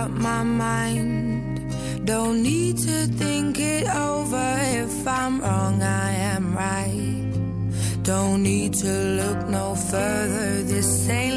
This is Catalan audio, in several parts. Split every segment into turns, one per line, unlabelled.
out my mind. Don't need to think it over. If I'm wrong, I am right. Don't need to look no further. This ain't.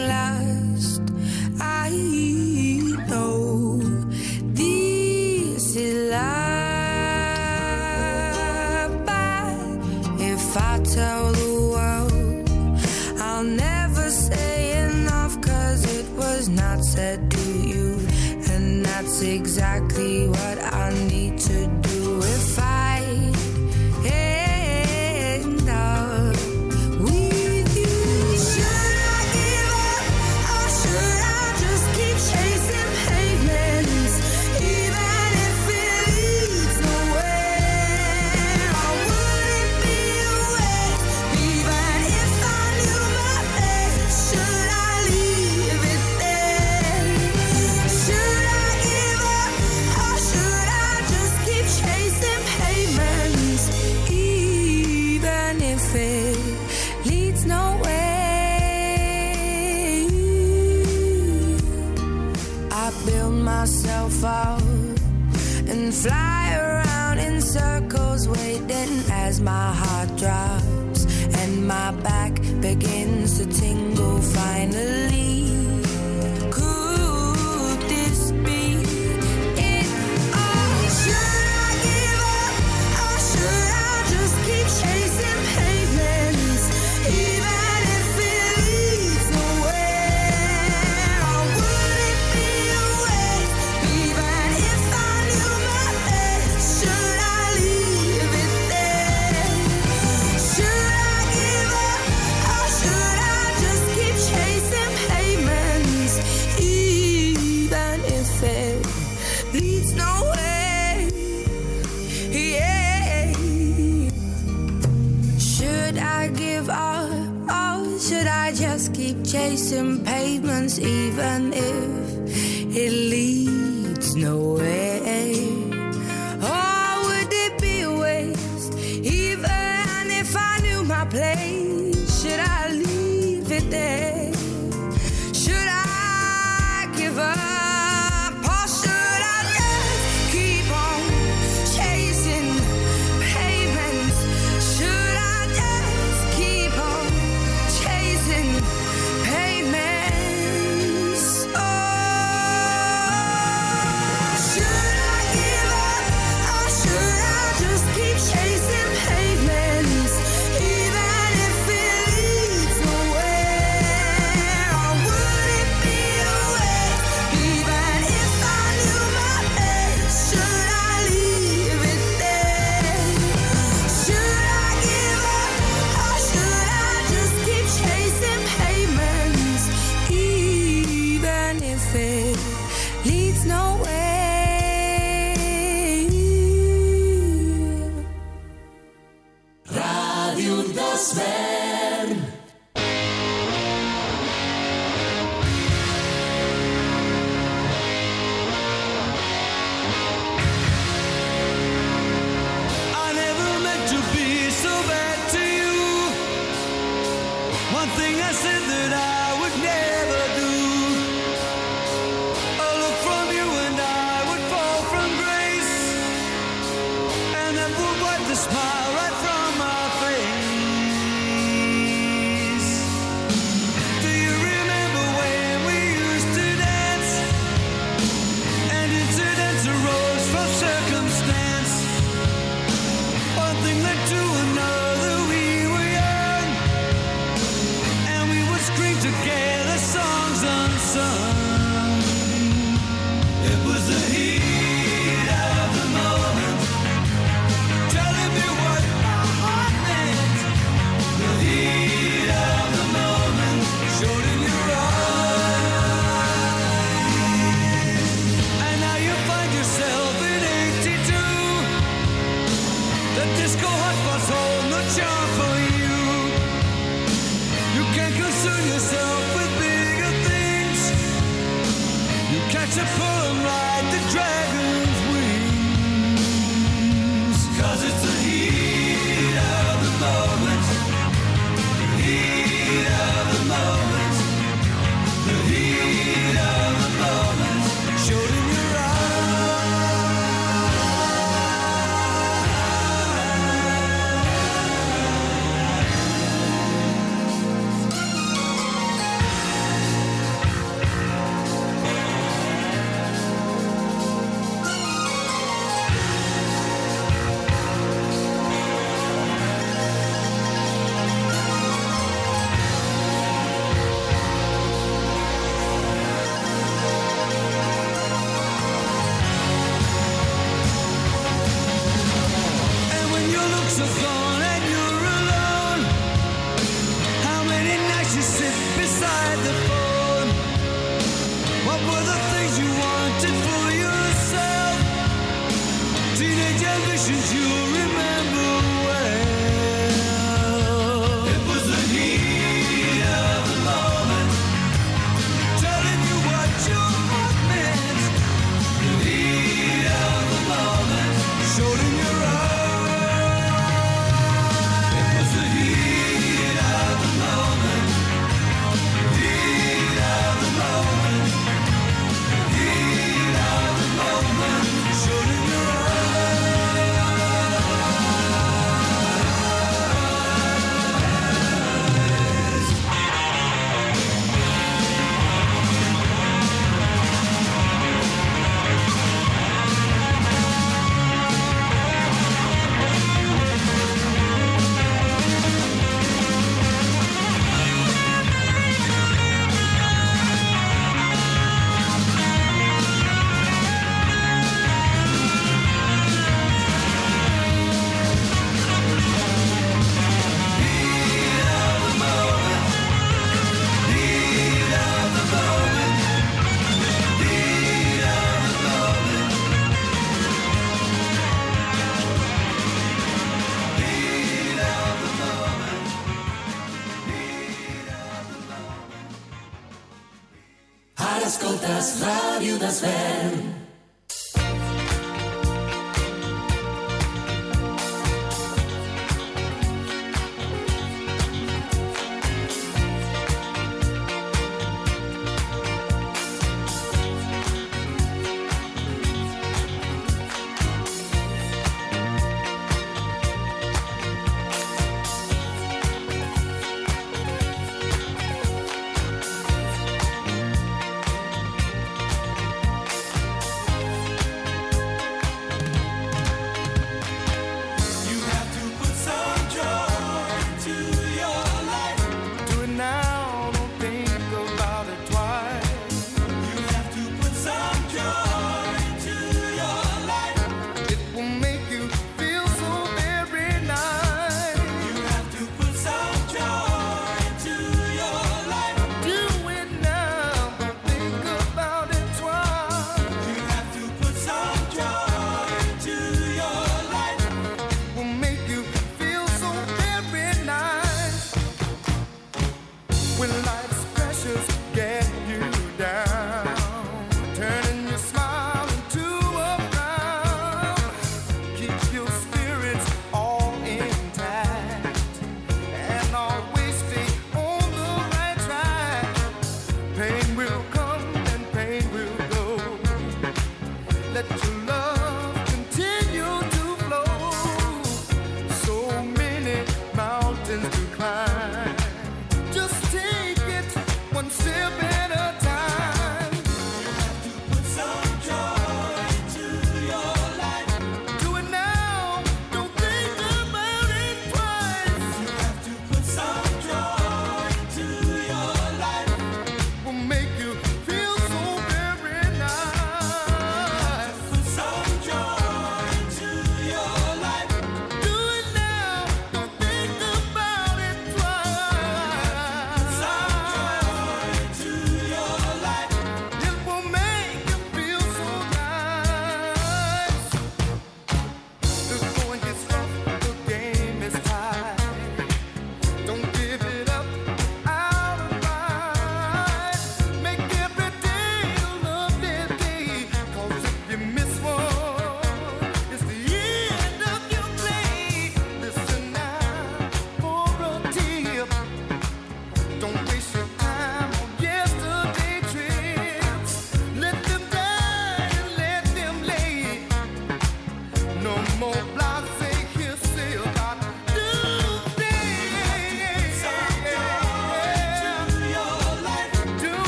Pain will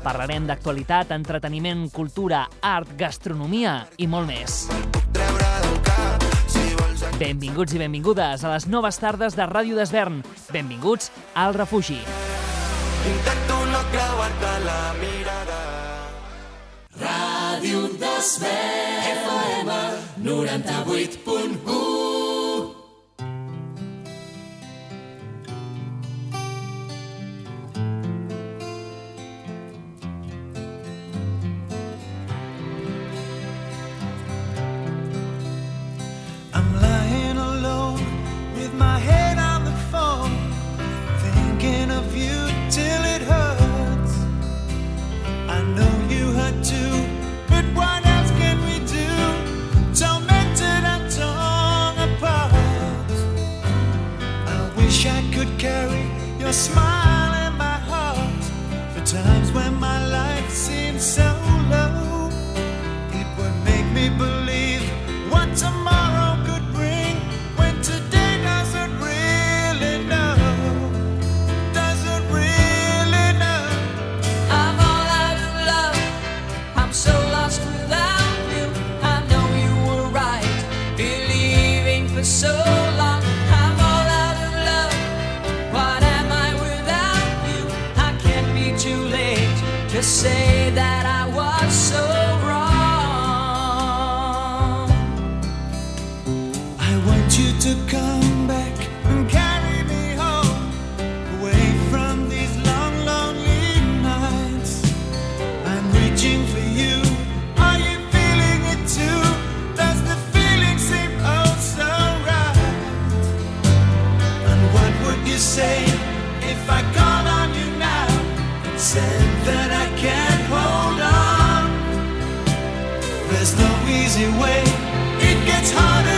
Parlarem d'actualitat, entreteniment, cultura, art, gastronomia i molt més. Benvinguts i benvingudes a les noves tardes de Ràdio d'Esvern. Benvinguts al refugi.
Intento no creuar-te la mirada.
Ràdio d'Esvern. FM 98.1
a smile.
that I can't hold on. There's no
easy way, it gets harder.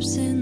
steps in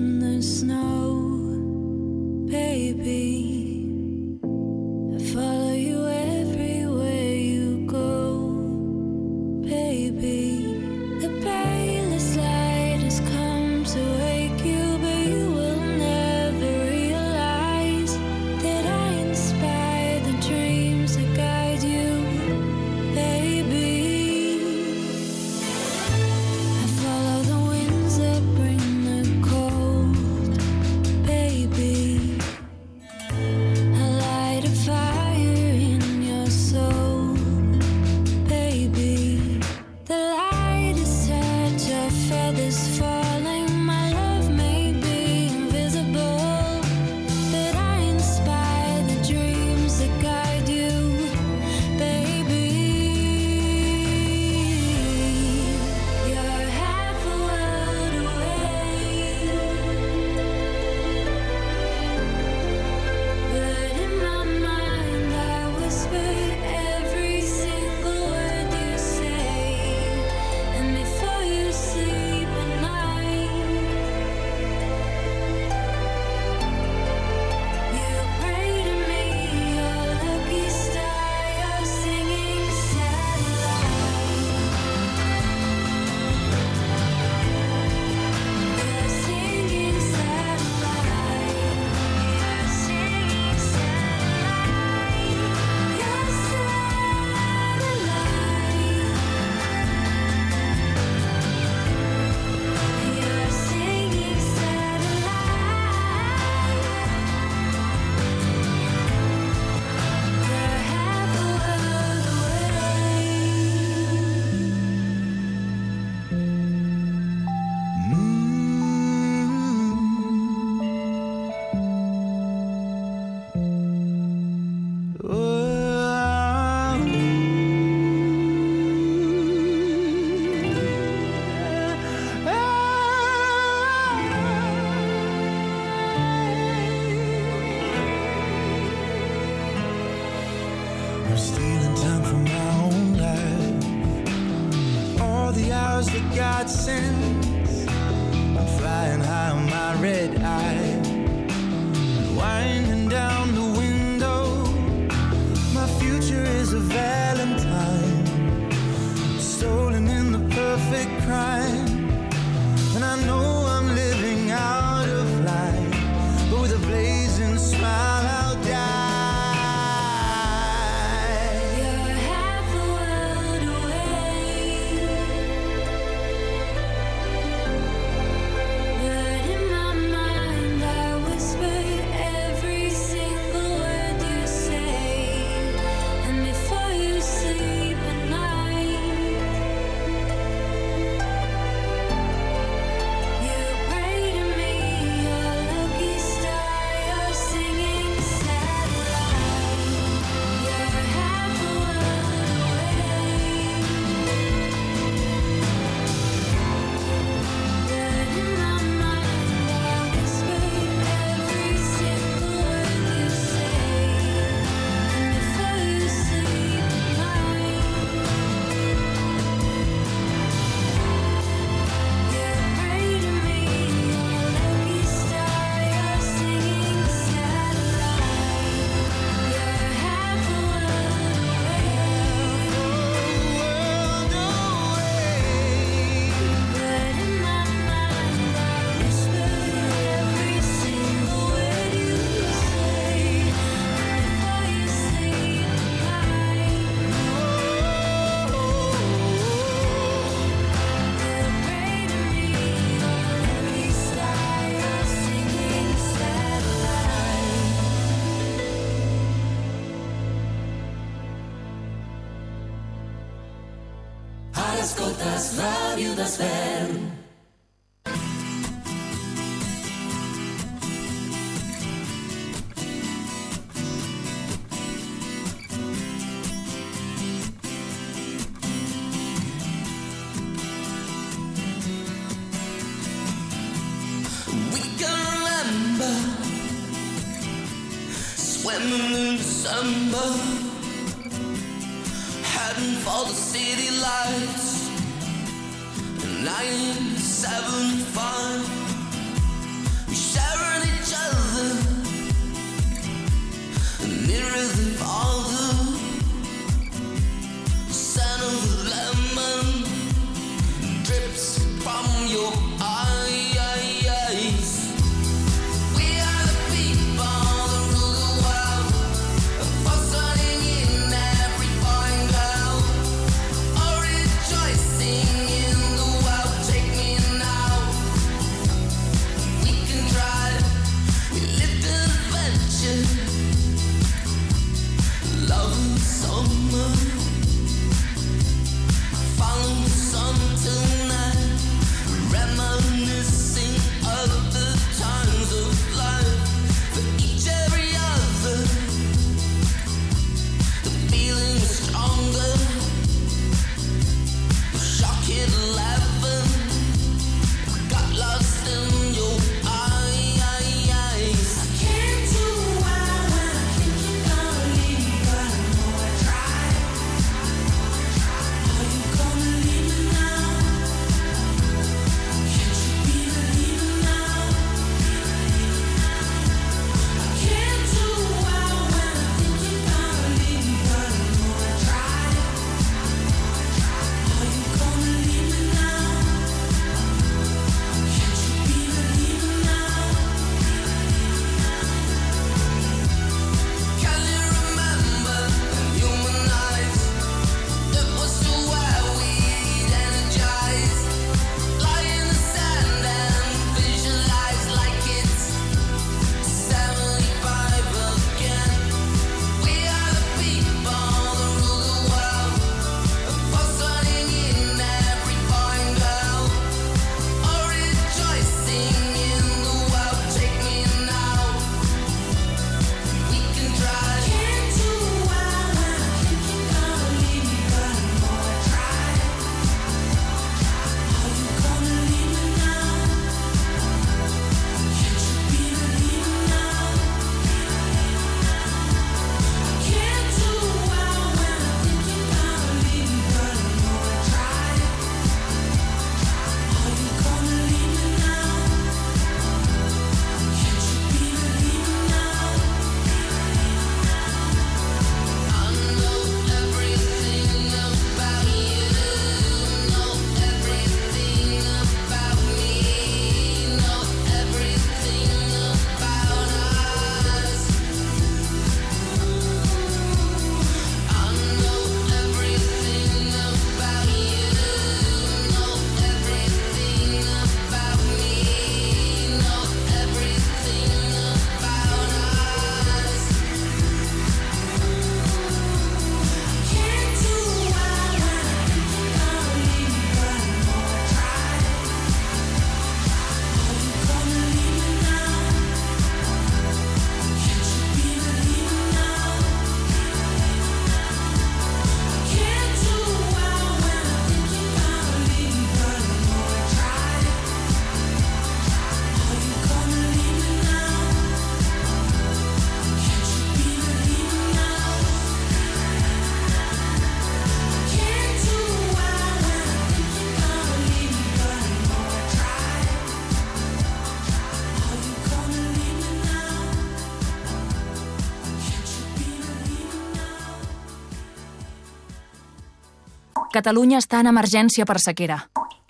Catalunya està en emergència per sequera.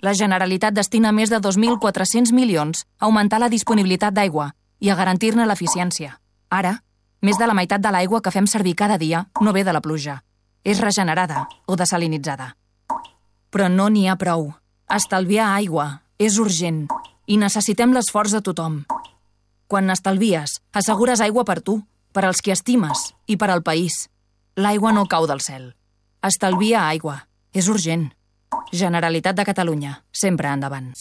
La Generalitat destina més de 2.400 milions a augmentar la disponibilitat d'aigua i a garantir-ne l'eficiència. Ara, més de la meitat de l'aigua que fem servir cada dia no ve de la pluja. És regenerada o desalinitzada. Però no n'hi ha prou. Estalviar aigua és urgent i necessitem l'esforç de tothom. Quan n'estalvies, assegures aigua per tu, per als qui estimes i per al país. L'aigua no cau del cel. Estalvia aigua. És urgent.
Generalitat de Catalunya. Sempre endavant.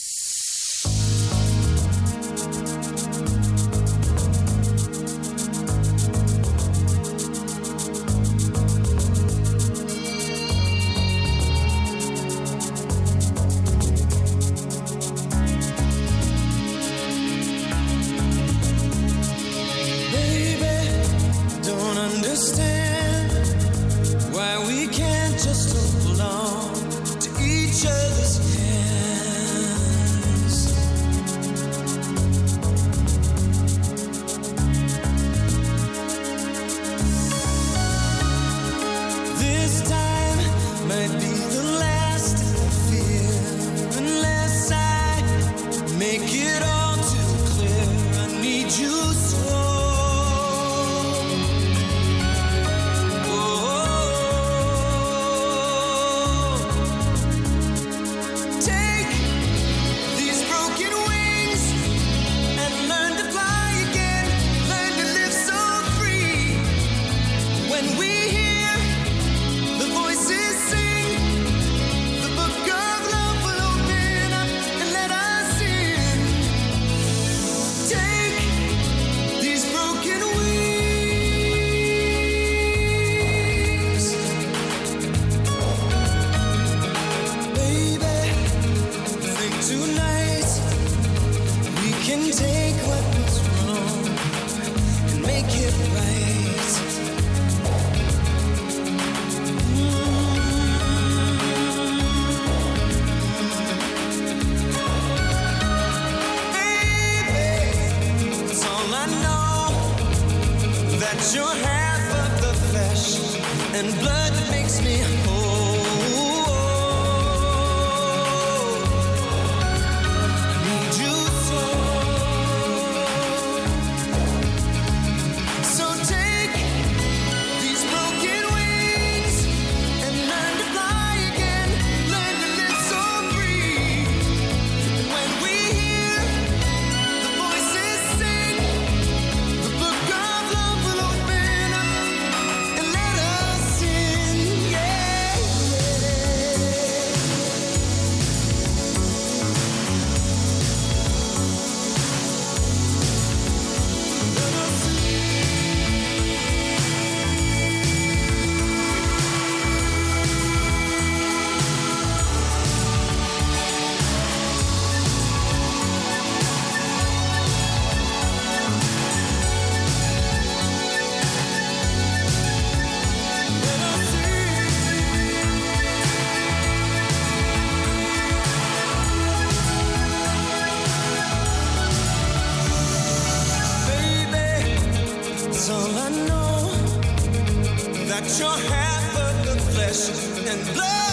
Let your hand burn flesh and blood.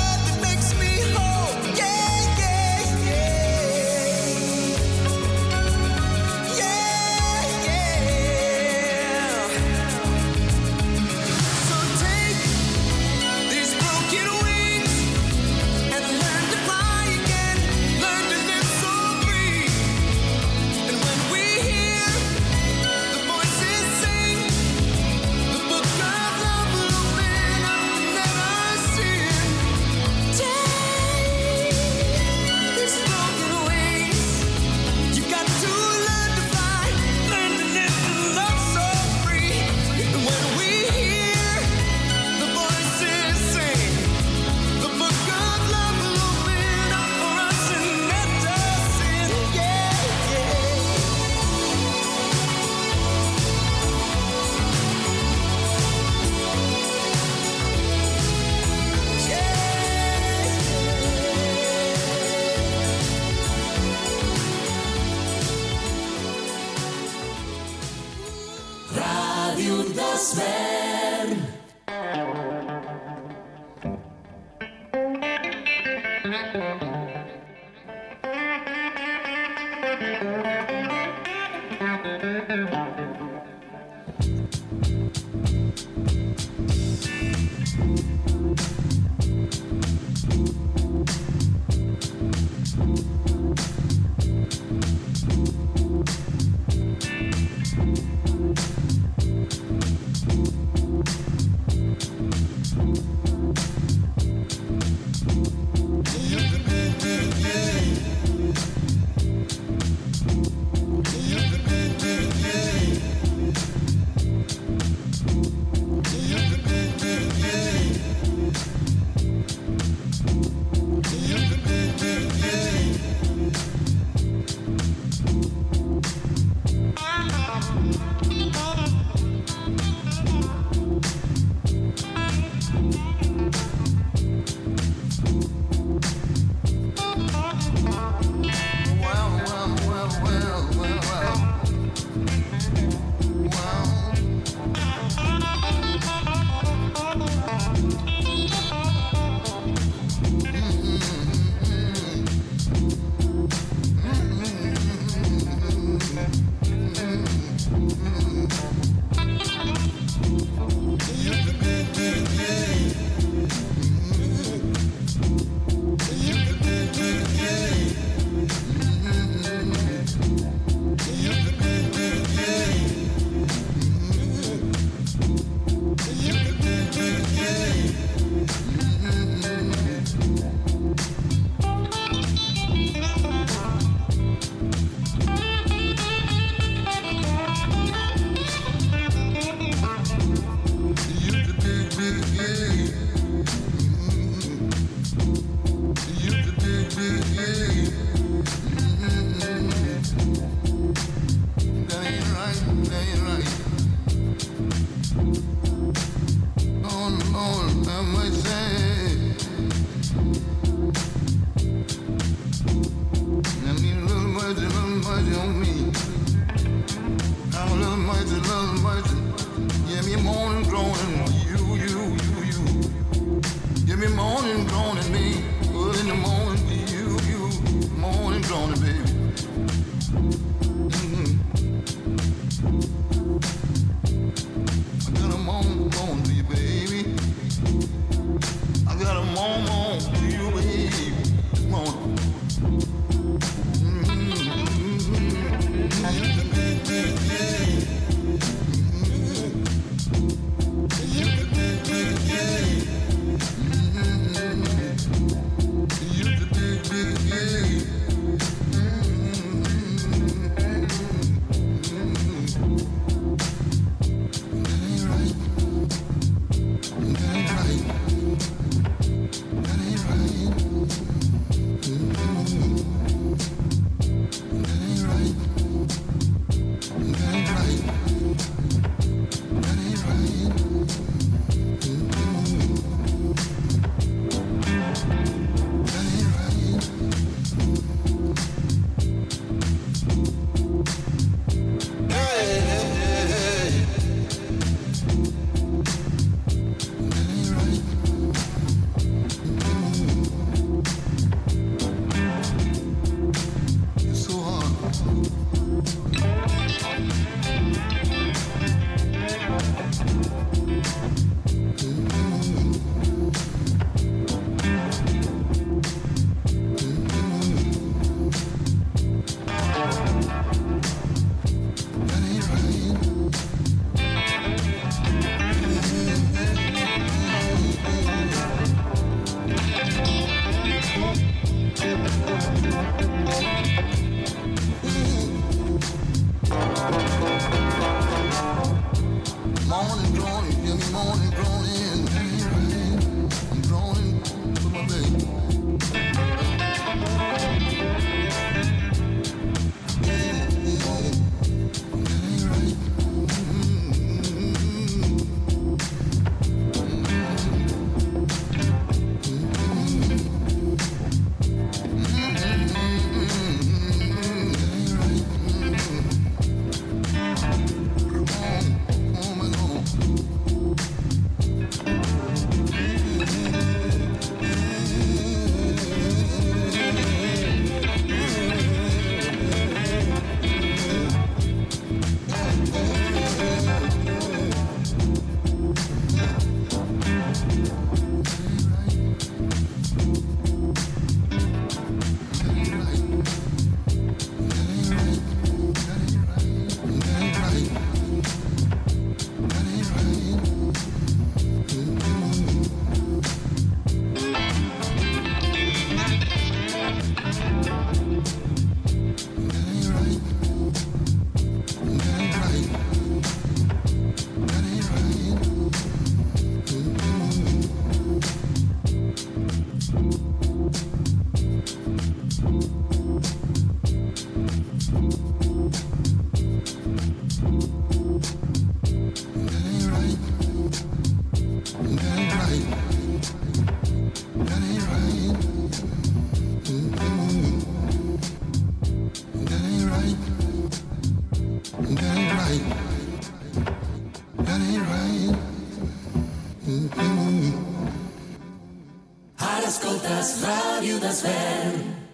Ara escoltes Ràdio Desvern.